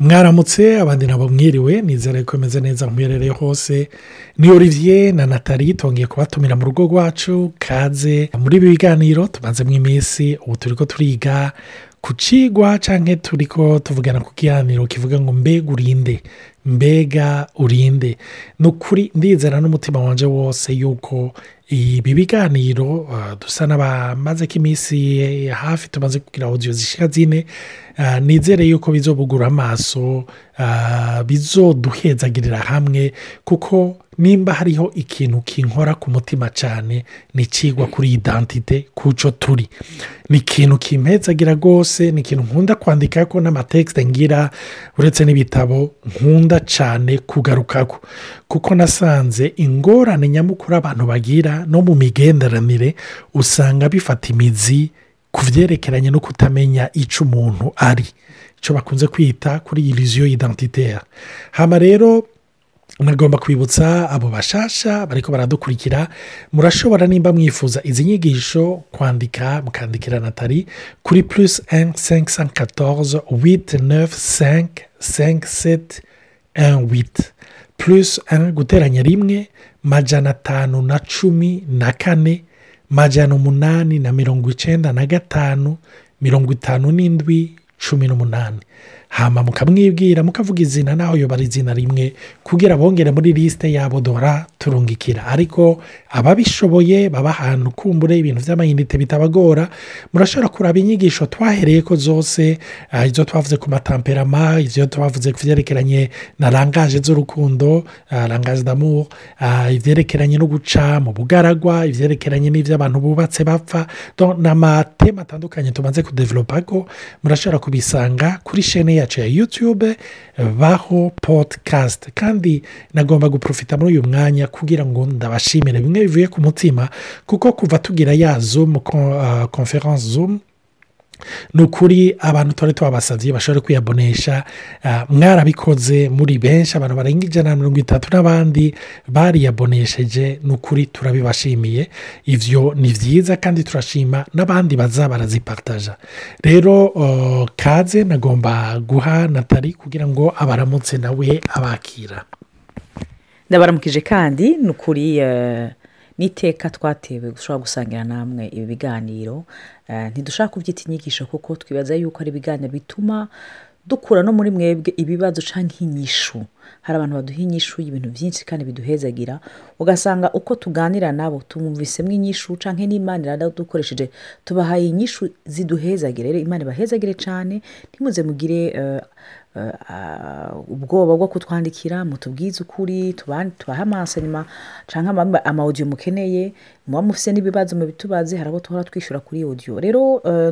mwaramutse abandi nabo mwiriwe nizere ko imeze neza muherereye hose. Ni olivier na natali tongeye kubatumira mu rugo rwacu kaze. Muri ibi biganiro tumazemo iminsi ubu turi ko turiga ku cigwa cyangwa turi ko tuvugana ku kiganiro kivuga ngo mbega urinde mbega urinde? Ni ukuri ndizera n'umutima wanje wose yuko ibi biganiro dusa n'abamaze ko iminsi hafi tumaze kugira audio zishyira zine nizere yuko bizobugura amaso bizoduhezagirira hamwe kuko nimba hariho ikintu kinkora ku mutima cyane ni ikigwa kuri idantite kuco turi. Ni ikintu kimpezagira rwose ni ikintu nkunda kwandika ko n'amatekisite ngira uretse n'ibitabo nkunda cyane kugarukako. Kuko nasanze ingorane nyamukuru abantu bagira no mu migenderanire usanga bifata imizi ku byerekeranye no kutamenya icyo umuntu ari. Icyo bakunze kwita kuri iriziyo idantitera hano rero nagomba kwibutsa abo bashasha bariko baradukurikira murashobora nimba mwifuza izi nyigisho kwandika mukandikira natali kuri plus en cinq cent quatorze wite neuf cinq cinq sept un wite plus en guteranya rimwe majana atanu na cumi na kane majana umunani na mirongo icyenda na gatanu mirongo itanu n'indwi cumi n'umunani hama mukamwibwira mukavuga izina naho yobara izina rimwe kugira bongere muri lisite yabo dora turungikira. Ariko ababishoboye baba ahantu kumbure ibintu by'amayinite bitabagora. Murashobora kuraba inyigisho twahereye ko zose izo twavuze ku matamperama izo twavuze ku byerekeranye na rangaje z'urukundo rangaje d'amour ibyerekeranye no guca mu bugaragwa ibyerekeranye n'ibyo abantu bubatse bapfa. Ni amatema atandukanye tumaze kudevelopa ko murashobora kubisanga kuri shene yacu ya yutube baho podikasti kandi nagomba guprofita muri uyu mwanya kugira ngo ndabashimire. Bimwe bivuye ku mutima kuko kuva tugira ya zumu konferanse zumu ni ukuri abantu tuba tubabasabye bashobora kwiyabonesha mwarabikoze muri benshi abantu barenga ijana na mirongo itatu n'abandi bariyabonesheje ni ukuri turabibashimiye. Ibyo ni byiza kandi turashima n'abandi baza barazipataja rero kaze nagomba guha natali kugira ngo abaramutse nawe abakira. Ndabaramukije kandi ni ukuri n'iteka twatewe dushobora gusangira namwe ibi biganiro. Ntidushaka kubyita inyigisho kuko twibaza yuko ari ibiganiro bituma dukura no muri mwebwe ibibazo cyangwa inyishu. Hari abantu baduha inyishu y'ibintu byinshi kandi biduhezagira ugasanga uko tuganira nabo tumvisemo inyishu cyangwa n'imana dukoresheje tubahaye inyishu ziduhezagire. Rero imana ibahezagire cyane ntimuze mugire ubwoba bwo kutwandikira mutubwize ukuri tubahe amasanyuma cyangwa amawudiyo mukeneye muba mufite n'ibibazo mu bitubaze hari abo tuhora twishyura kuri odiyo rero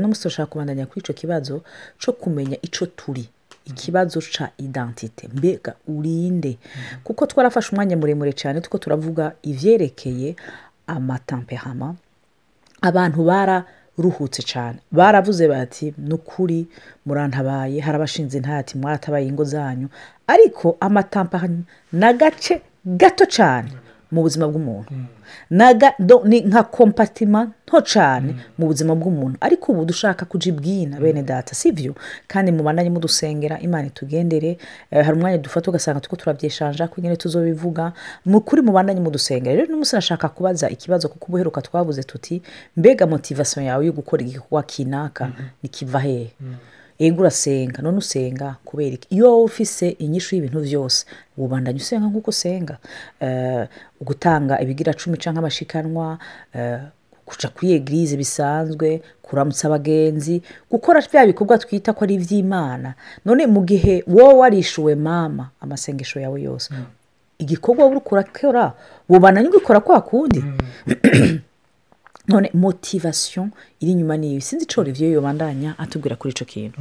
n'umusore ushaka kubandanya kuri icyo kibazo cyo kumenya icyo turi. Ikibazo cya idantite mbega urinde. Kuko twarafashe umwanya muremure cyane tuko turavuga ibyerekeye amatamperama abantu bara ruhutse cyane. Baravuze bati ni ukuri murantabaye hari abashinze ntati mwatabaye ingo zanyu. Ariko amatampa ni agace gato cyane. Mu buzima bw'umuntu. Ni nka kompatima nto cyane mu buzima bw'umuntu. Ariko ubu dushaka kujya ibwina bene data si byo kandi mubandanye mudusengera imana itugendere hari umwanya dufata ugasanga tuko turabyeshanja ko nyine tuzobivuga. Mu kuri mubandanye mudusengera rero n'umunsi nashaka kubaza ikibazo kuko ubuheruka twabuze tuti mbega motivasiyo yawe yo gukora igikorwa kinaka? Nikiva hehe ego urasenga none usenga kubera iki? Iyo wowe ufise inyishu y'ibintu byose ubandanya usenga nk'uko usenga. Gutanga ibigira cumi cyangwa amashikanwa guca kuri egirize bisanzwe kuramutsa abagenzi gukora bya bikorwa twita ko ari iby'imana none mu gihe wowe warishuwe mama amasengesho yawe yose igikorwa uri kurakora ubandanya ugikora kwa kundi. none motivasiyo iri inyuma niyo sinzi icyo revyo yobandanya atubwira kuri icyo kintu.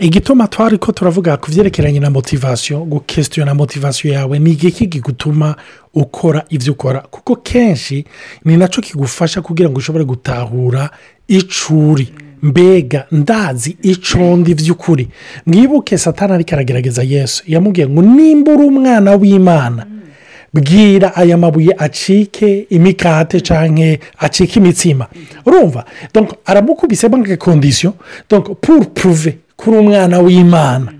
Igituma twari ko turavuga ku byerekeranye na motivasiyo gukesitiyo na motivasiyo yawe ni igiki kigutuma ukora ibyo ukora? Kuko kenshi ni na cyo kigufasha kugira ngo ushobore gutahura icuri. Mbega ndazi icondi by'ukuri mwibuke satana ariko aragerageza yesu. Yamubwiye ngo nimba uri umwana w'imana bwira aya mabuye acike imikate cyangwa acike imitsima. Urumva? Aramukubisemo nk'akondisiyo puru puruve kuri umwana w'imana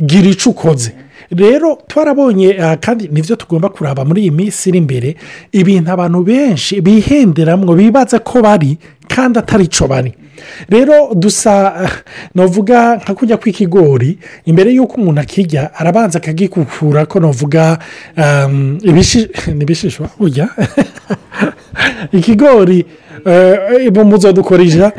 gira icyo ukoze. Rero twarabonye ah, kandi ni byo tugomba kuraba muri iyi minsi iri imbere ibintu abantu benshi bihenderamwo bibaza ko bari kandi atari cyo bari. Rero dusa navuga nka kujya kw'ikigori imbere y'uko umuntu akijya arabanza akagikukura ko navuga um, ibishishwa burya ikigori eh, muzo dukoresha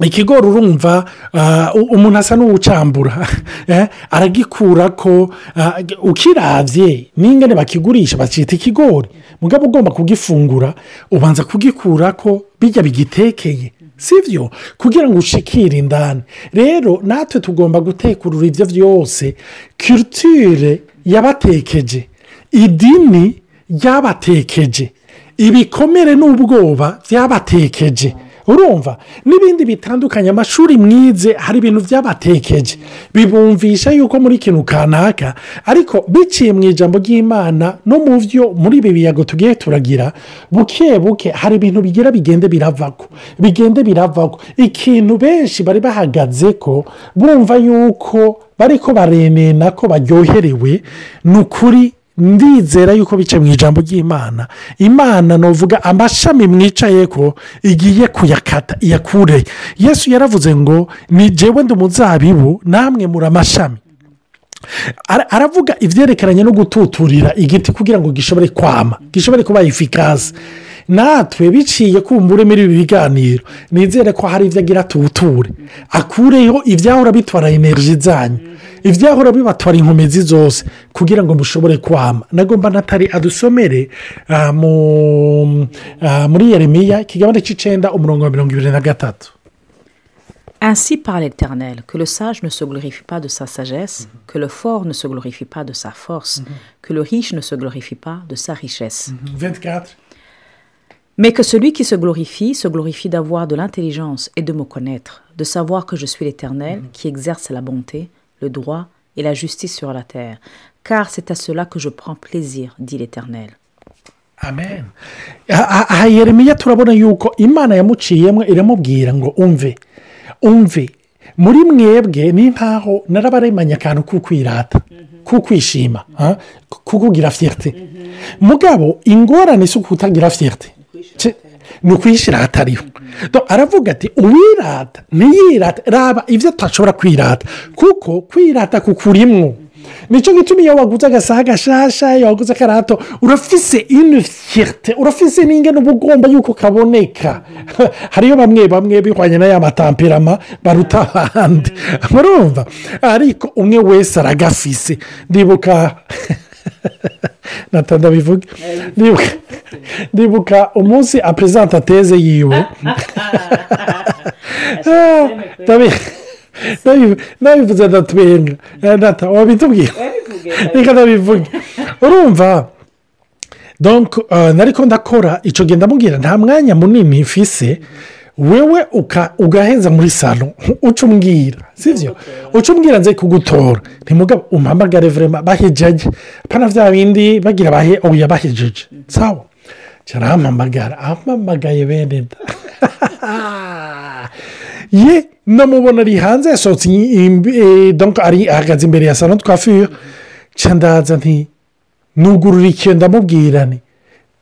ikigori urumva ah, u- umuntu asa n'uwucambura eh, aragikura ko ah, ukirabye n'ingane bakigurisha bakita ikigori mugabo ugomba kugifungura ubanza kugikura ko bijya bigitekeye. Sibyo kugira ngo ushikire indani. Rero natwe tugomba gutekurura ibyo byose. Kirutire yabatekeje. Idini ryabatekeje. Ibikomere n'ubwoba byabatekeje. Urumva. N'ibindi bitandukanye amashuri mwize hari ibintu byabatekeje bibumvisha yuko muri kintu kanaka ariko biciye mu ijambo ry'imana no mu byo muri ibi biyago tugiye turagira buke buke hari ibintu bigira bigende biravako bigende biravako. Ikintu benshi bari bahagaze ko bumva yuko bariko barenena ko baryoherewe ni ukuri ndizera yuko bica mu ijambo ry'imana. Imana nuvuga amashami mwicaye ko igiye kuyakata iyakure. Yesu yaravuze ngo ni jewe ndi umuzabibu namwe muri amashami. Ara- aravuga ibyerekeranye no gututurira igiti kugira ngo gishobore kwama gishobore kuba ifikaze. Natwe biciye kumbure muri ibi biganiro. Nizere ko hari ibyo agira tuwuture. Akureho ibyahora bitwara energy zanyu. Ibyahora bibatwara inkomezi zose. Kugira ngo mushobore kwama. Nagomba natari adusomere ah, ah, muri yeremiya ikigabane cy'icyenda umurongo wa mirongo ibiri na gatatu. Ainsi parle l'Éternel, que le sage ne se glorifie pas de sa sagesse, que le fort ne se glorifie pas de sa force, que le riche ne se glorifie pas de sa richesse, 24 mais que celui qui se glorifie se glorifie d'avoir de l'intelligence et de me connaître, de savoir que je suis l'Éternel qui exerce la bonté, le droit et la justice sur la terre, car c'est à cela que je prends plaisir, dit l'Éternel. amen. Aha aha yeremiya turabona yuko. Imana yamuciyemo iramubwira ngo umve. Umve. Muri mwebwe ni nkaho narabaremanye akantu kukwirata kukwishima ha? kukugira fiyete mugabo ingorane si ukutagira fiyete ni ukwishyira ahatariho aravuga ati uwirata ntiyirate raba ibyo atashobora kwirata kuko kwirata kukurimwo. Nicyo gituma iyo waguze agasaha gashasha iyo waguze akarato urafise ino fiyete urafise n'ingano uba ugomba yuko kaboneka. Hariyo bamwe bamwe bihwanye na ya matamperama baruta abandi. Murumva? Ariko umwe wese aragafise. Ndibuka. natanda bivuge ndibuka umunsi aperezanta teze yiwe. Ndabivuze ndatwenga wabitubwira reka ndabivuge urumva? Donc uh, nariko ndakora icyo gihe ndamubwira nta mwanya munini mfise wewe ugaheza muri salo uca umbwira sibyo? Uca umbwira nze kugutora. Ntimugabo umpamagare vurema bahejeje pana bya bindi bagira bahe oya bahejeje sawa. Cyarampamagara ampamagaye bene da ye namubona ari hanze yasohotse donc ari ahagaze imbere ya salo twafure nca ndaza nti nugurura ikiyo ndamubwira ni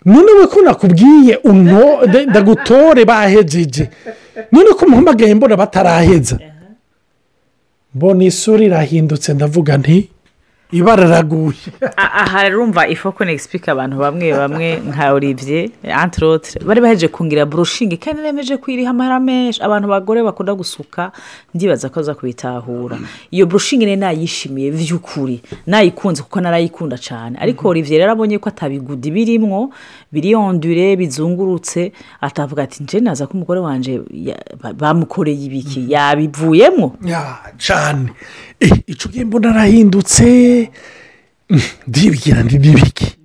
none we ko nakubwiye nda- ndagutore bahejeje none ko muhamagaye mbona bataraheza mbona isura irahindutse ndavuga nti ibara riraguye aha rumva ifoko negisipika abantu bamwe bamwe nka olivier antirotre bari baheje kungira burushingi kandi nemeje kwiriha amahera menshi abantu bagore bakunda gusuka ndibaza ko aza kubitahura. Iyo burushingi rero nayishimiye by'ukuri nayikunze kuko narayikunda cyane ariko olivier rero abonye ko atabigudi. Birimwo biriyondure bizungurutse. Atavuga ati nje naza ko umugore wanjye bamukoreye ibiki? Yabivuyemo ya cyane Eh, icyo gihe mbona arahindutse ndibwira ndi n'ibiki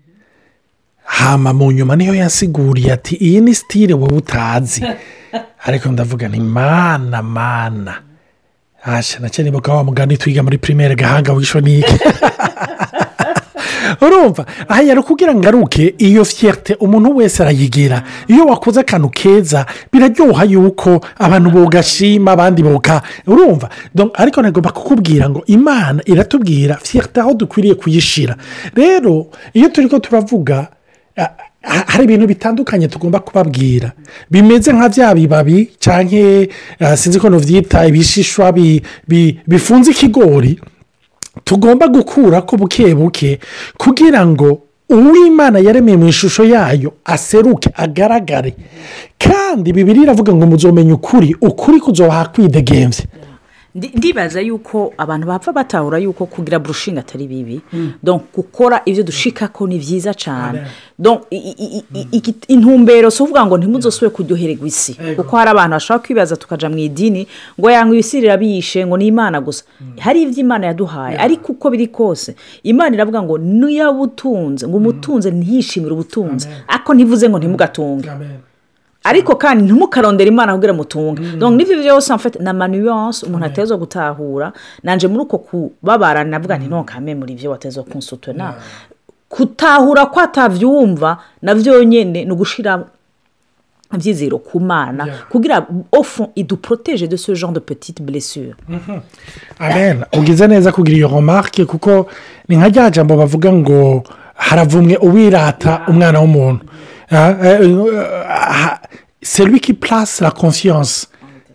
hama mu nyuma niyo yasiguriye ati iyi ni sitire wowe utazi. Ariko ndavuga ni mana mana. Hasha na nibuka wa mugani twiga muri pirimeri gahanga wishwe n'iki urumva? Aha yari kugira ngo aruke iyo fiyete umuntu wese arayigira. Iyo wakoze akantu keza biraryoha yuko abantu bogashima abandi boga. Urumva? Ariko nagomba kukubwira ngo imana iratubwira fiyete aho dukwiriye kuyishyira rero iyo turi ko turavuga ha- hari ibintu bitandukanye tugomba kubabwira. Bimeze nka bya bibabi cyangwa sinzi ko nubyita ibishishwa bi- bi- bifunze ikigori. Tugomba gukura ko buke buke kugira ngo uw'imana yaremeye mu ishusho yayo aseruke agaragare. Kandi bibiri iravuga ngo muzomenya ukuri ukuri kuzobaha kwidegembye ndibaza yuko abantu bapfa batahura yuko kugira burushinga atari bibi. Donc gukora ibyo dushika ko ni byiza cyane intumbero si ukuvuga ngo ntimuzosubire kuryohererwa isi. Kuko hari abantu bashobora kwibaza tukaja mu idini ngo yanga ibisi rirabiyishe ngo ni imana gusa. Hari ibyo imana yaduhaye. Ariko uko biri kose imana iravuga ngo niyaba utunze ngo umutunze ntiyishimire ubutunzi. Ariko ntivuze ngo ntimugatunge. Ariko kandi ntimukarondere imana kugira mutunge. Donc n'ibyo byose ni amanuance umuntu ateza gutahura nanje muri uko kubabara navuga nti ntukame muri ibyo wateza kunsutana kutahura ko atabyumva na byonyine ni ugushira ibyizero ku mana kugira ofu iduporoteje de ce genre de petite blessure amen. Ugize neza kugira iyo remarque kuko ni nka rya jambo bavuga ngo haravumwe uwirata umwana w'umuntu. Ah, eh, ah, c'est lui qui place la confiance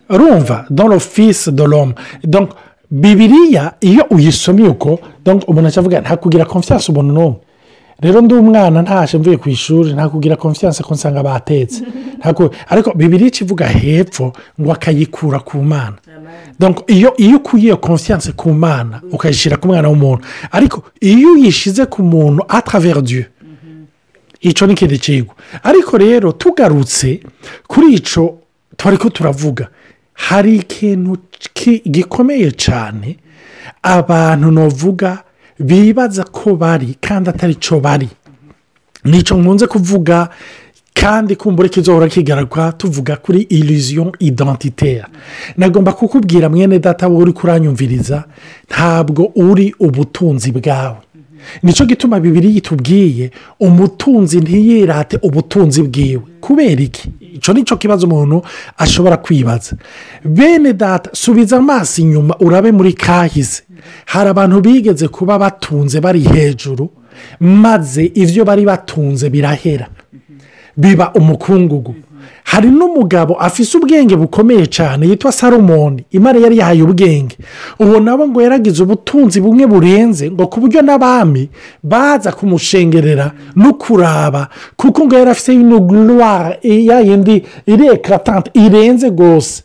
urumva dans le fils de l'homme. Donc bibiriya iyo uyisomye uko donc umuntu acavuga nta kugira confiance umuntu n'umwe rero ndi umwana ntaje mvuye ku ishuri nta kugira confiance ko nsanga batetse ariko bibiri ikivuga hepfo ngo akayikura ku mana. Donc iyo iyo ukuye iyo confiance ku mana ukayishyira ku mwana w'umuntu. Ariko iyo uyishyize ku muntu a travers Dieu icyo ni ikindi kigo ariko rero tugarutse kuri icyo twari ko turavuga hari ikintu ki- gikomeye cyane abantu navuga bibaza ko bari kandi atari cyo bari. Nicyo nkunze kuvuga kandi kumbura kizohora kigaragara tuvuga kuri illusion identitaire. Nagomba kukubwira mwene data wowe uri kuranyumviriza ntabwo uri ubutunzi bwawe. Ni cyo gituma bibiri yitubwiye umutunzi ntiyirate ubutunzi bwiwe. Kubera iki? Icyo ni cyo kibazo umuntu ashobora kwibaza. Bene data subiza amaso inyuma urabe muri kahise. Hari abantu bigeze kuba batunze bari hejuru maze ibyo bari batunze birahera. Biba umukungugu. Hari n'umugabo afise ubwenge bukomeye cyane yitwa salomoni. Imana yari yahaye ubwenge. Ubu nabo ngo yaragize ubutunzi bumwe burenze ngo ku buryo n'abami baza kumushengerera no kuraba kuko ngo yari afite ya yindi irekatante irenze rwose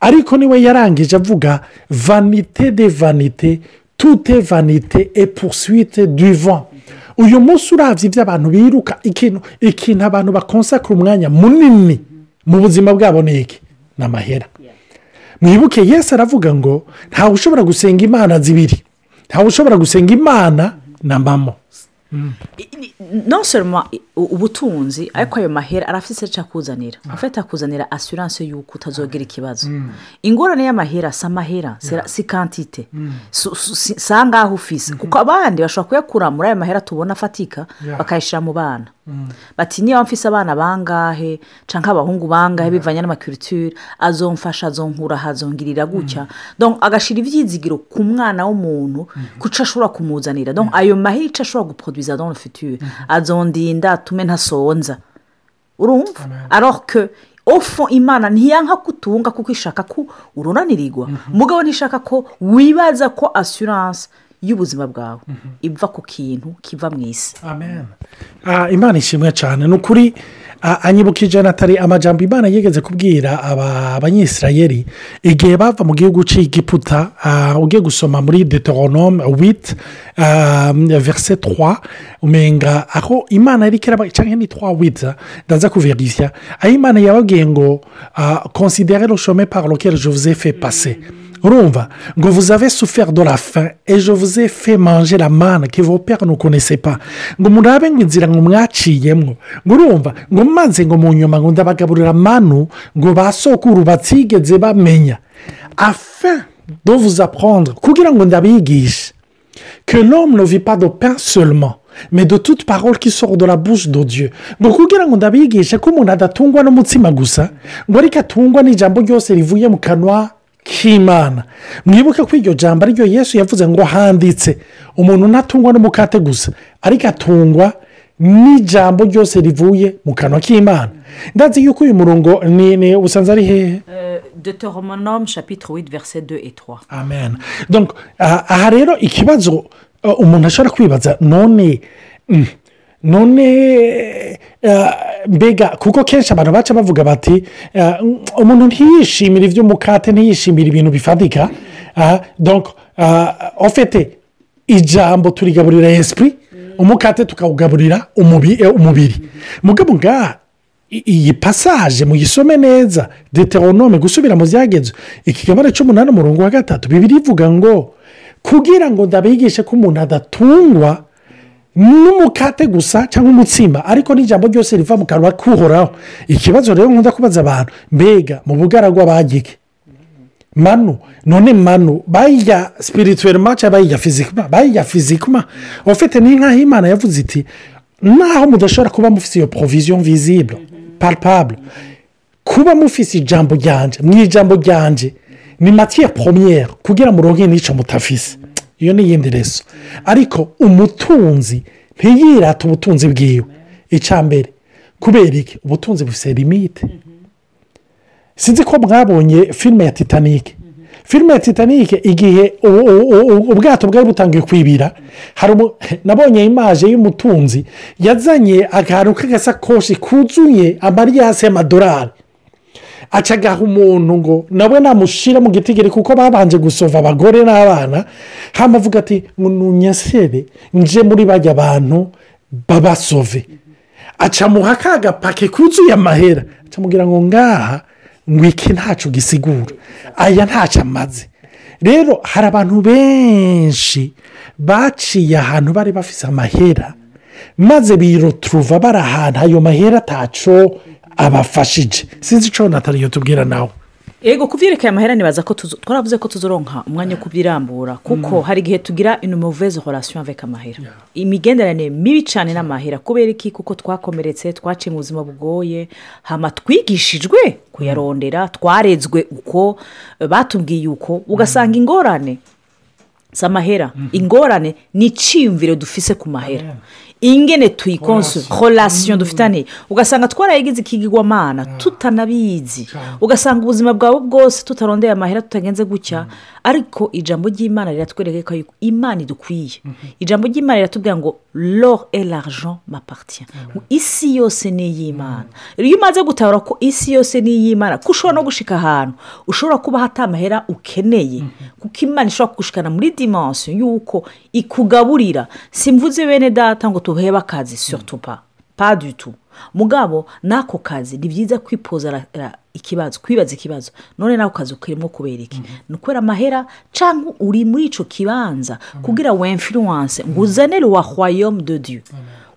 ariko ni we yarangije avuga vanite de vanite tute vanite e poursuite du vent. Uyu munsi urabye ibyo abantu biruka ikintu ikintu abantu bakonsakura umwanya munini. Mu buzima bwabo ni iki? Ni amahera. Mwibuke yesi aravuga ngo ntawe ushobora gusenga imana zibiri. Ntawe ushobora gusenga imana na mamo non seulement ubutunzi ariko ayo mahera arafite icyo akuzanira. Afite akuzanira assurance y'uko utazogira ikibazo. Ingorane y'amahera si amahera si kantite si angahe ufise kuko abandi bashobora kuyakura muri ayo mahera tubona afatika bakayashyira mu bana. Bati niba mfise abana bangahe? Cyangwa abahungu bangahe bivanye n'amakiriture azomfasha azonkura hazongirira gutya? Agashyira ibyizigiro ku mwana w'umuntu ku cyo ashobora kumuzanira. Ayo mahera icyo ashobora guproduza dans le futur. Azondinda atume ntasonza urumva? Aroke ofu imana ntiyanka kutunga kuko ishaka ko urunanirirwa umugabo ntishaka ko wibaza ko assurance y'ubuzima bwawe. Iva ku kintu kiva mu isi. Imana ishimwe cyane. Ni ukuri anyibukije natali amajambo imana yigeze kubwira abanyisirayeri igihe bava mu gihugu cy'igiputa ugiye gusoma muri deuteronome witi verise twa umenga aho imana yari ikiraba cyangwa ni twa witi ndaza kuverisiya aho imana yababwiye ngo konsidere rushome parolokere jovuze fe pase urumva ngo vuzave suferi do la fin ejo vuze fe manje la mana ke vopera nukonese pa ngo murabe ngo inzira ngo mwaciyemo ngo urumva ngo maze ngo mu nyuma ngo ndabagaburira manu ngo basokuru batigeze bamenya. Afa do vuza prendre kugira ngo ndabigishe que l'homme ne vit pas de pain seulement mais de toute parole qui sort de la bouche de Dieu. Ngo kugira ngo ndabigishe ko umuntu adatungwa n'umutsima gusa ngo ariko atungwa n'ijambo ryose rivuye mu kanwa k'imana. Mwibuke ko iryo jambo ari ryo yesu yavuze ngo handitse umuntu ntatungwa n'umukate gusa ariko atungwa n'ijambo ryose rivuye mu kanwa k'imana. Ndazi yuko uyu murongo ni usanze ari hehe? Deuteronome chapitre 8 verset 2 et 3 amen. Aha rero ikibazo uh, umuntu ashobora kwibaza none mm, none uh, mbega kuko kenshi abantu baca bavuga bati mm, umuntu ntiyishimire iby'umukate ntiyishimire ibintu bifatika uh, donc uh, ofete ijambo turigaburira esprit umukate tukawugaburira umubi- eh, umubiri. Mugabo iyi pasaje muyisome neza deteronome gusubira mu byagenzo ikigabane cy'umunani umurongo wa gatatu bibiri ivuga ngo kugira ngo ndabigishe ko umuntu adatungwa n'umukate gusa cyangwa umutsima ariko n'ijambo ryose riva mu kanwa k'uhoraho. Ikibazo rero nkunda kubaza abantu mbega mu bugaragwa bagike manu none manu bayirya sipirituwelima cyangwa bayirya fizikima bayirya fizikima ufite n'inka y'imana yavuze iti naho mudashobora kuba mufite iyo poroviziyo vizibure palpable. Kuba mufite ijambo ryanje mu ijambo ryanje ni matiye poromiyeri kugira ngo muronke n'icyo mutafise. Iyo ni iyindi reso ariko umutunzi ntiyirate ubutunzi bwiwe. Mbere kubera iki? Ubutunzi bufite limite. Sinzi ko mwabonye filime ya titanike filime ya titanike igihe ubwato bwari butangiye kwibira nabonye imaje y'umutunzi yazanye akantu k'agasakoshi kuzuye amariyasi y'amadolari. Aca agaha umuntu ngo nawe namushyira mu gitigiri kuko babanje gusova abagore n'abana. Hano avuga ati nunyasere nje muri bajya bantu babasove. Aca muha ka gapake kuzuye amahera. Aca amubwira ngo ngaha ngo iki ntacyo gisigura. Aya ntacyo amaze. Rero hari abantu benshi baciye ahantu bari bafite amahera maze biroturuva bari ahantu ayo mahera ataco abafashije. Sinzi icyo nataliyo tubwira nawe. Yego kubyerekeye amahera nibaza ko tuzo- twaravuze ko tuzoronka umwanya wo kubyirambura kuko hari igihe tugira mauvaise relation avec amahera imigenderanire mibi cyane n'amahera kubera iki? Kuko twakomeretse twaciye mu buzima bugoye hama twigishijwe kuyarondera twarezwe uko batubwiye uko ugasanga ingorane. Si amahera ingorane ni icyiyumviro dufise ku mahera. Ingene tuyikonsu relation dufitanye. Ugasanga twarayigize ikigirwamana tutanabizi. Ugasanga ubuzima bwawe bwose tutarondeye amahera tutagenze gutya. Ariko ijambo ry'imana riratwereka yuko imana idukwiye. Ijambo ry'imana riratubwira ngo lor et l'argent m'appartient. Isi yose ni iy'imana. Iyo umaze gutabara ko isi yose ni iy'imana ko ushobora no gushika ahantu ushobora kuba hatamahera ukeneye. Kuko imana ishobora kugushikana muri dimansiyo y'uko ikugaburira. Simvuze bene data ngo tuhebe akazi surtout pa du tout. Mugabo n'ako kazi ni byiza kwipoza ikibazo kwibaza ikibazo. None n'ako kazi ukirimo kubera iki? Ni ukubera amahera cyangwa uri muri icyo kibanza? Kugira wemfiruwanse ngo uzanire wa royaume de dieu.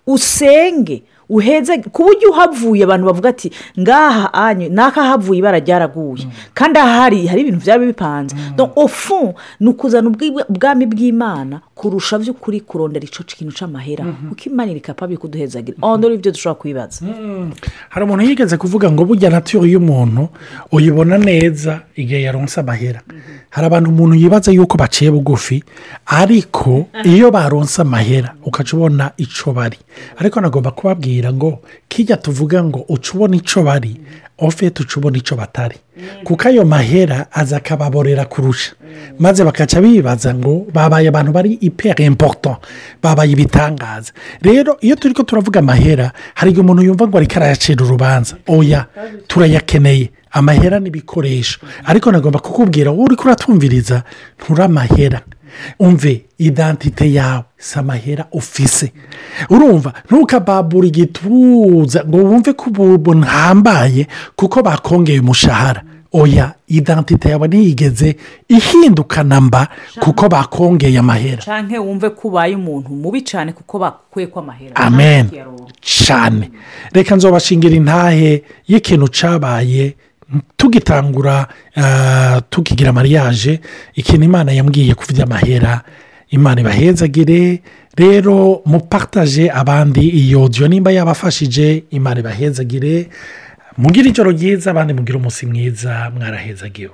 Usenge uheze ku buryo uhavuye abantu bavuga ati ngaha anyu n'aka havuye ibara ryaraguye. Kandi aha hari hari ibintu byaba bipanze. Au fond ni ukuzana ubwami bw'imana kurusha by'ukuri kurondera icyo kintu cy'amahera kuko imana iri kapabi kuduhezagira aho ndori ibyo dushobora kwibaza. Hari umuntu yigeze kuvuga ngo burya naturi y'umuntu uyibona neza igihe yaronse amahera. Hari abantu umuntu yibaza yuko baciye bugufi ariko iyo baronse amahera ukaca ubona icyo bari. Ariko nagomba kubabwira ngo kijya tuvuga ngo uca ubona icyo bari ofete uca ubona icyo batari. Kuko ayo mahera aza akababorera kurusha. Maze bakaca bibaza ngo babaye abantu bari iperi impoto babaye ibitangaza. Rero iyo turi ko turavuga amahera hari igihe umuntu yumva ngo ariko arayacira urubanza. Oya turayakeneye. Amahera n'ibikoresho ariko nagomba kukubwira wowe uri kuratumviriza ntura amahera umve idantite yawe si amahera ufise urumva ntukababure igituza. Ngo wumve ko ubu ntambaye kuko bakongeye umushahara. Oya idantite yawe ntiyigeze ihindukana mba kuko bakongeye amahera. Cyangwa wumve ko ubaye umuntu mubi cyane kuko bakuye ko amahera. Amen. Cyane reka nzobashingira intahe y'ikintu cyabaye tugitangura ah, tukigira mariage ikintu imana yambwiye ku by'amahera imana ibahezagire rero mupataje abandi iyo odiyo nimba yabafashije imana ibahezagire. Mugire ijoro ryiza abandi mugire umunsi mwiza mwarahezagiwe.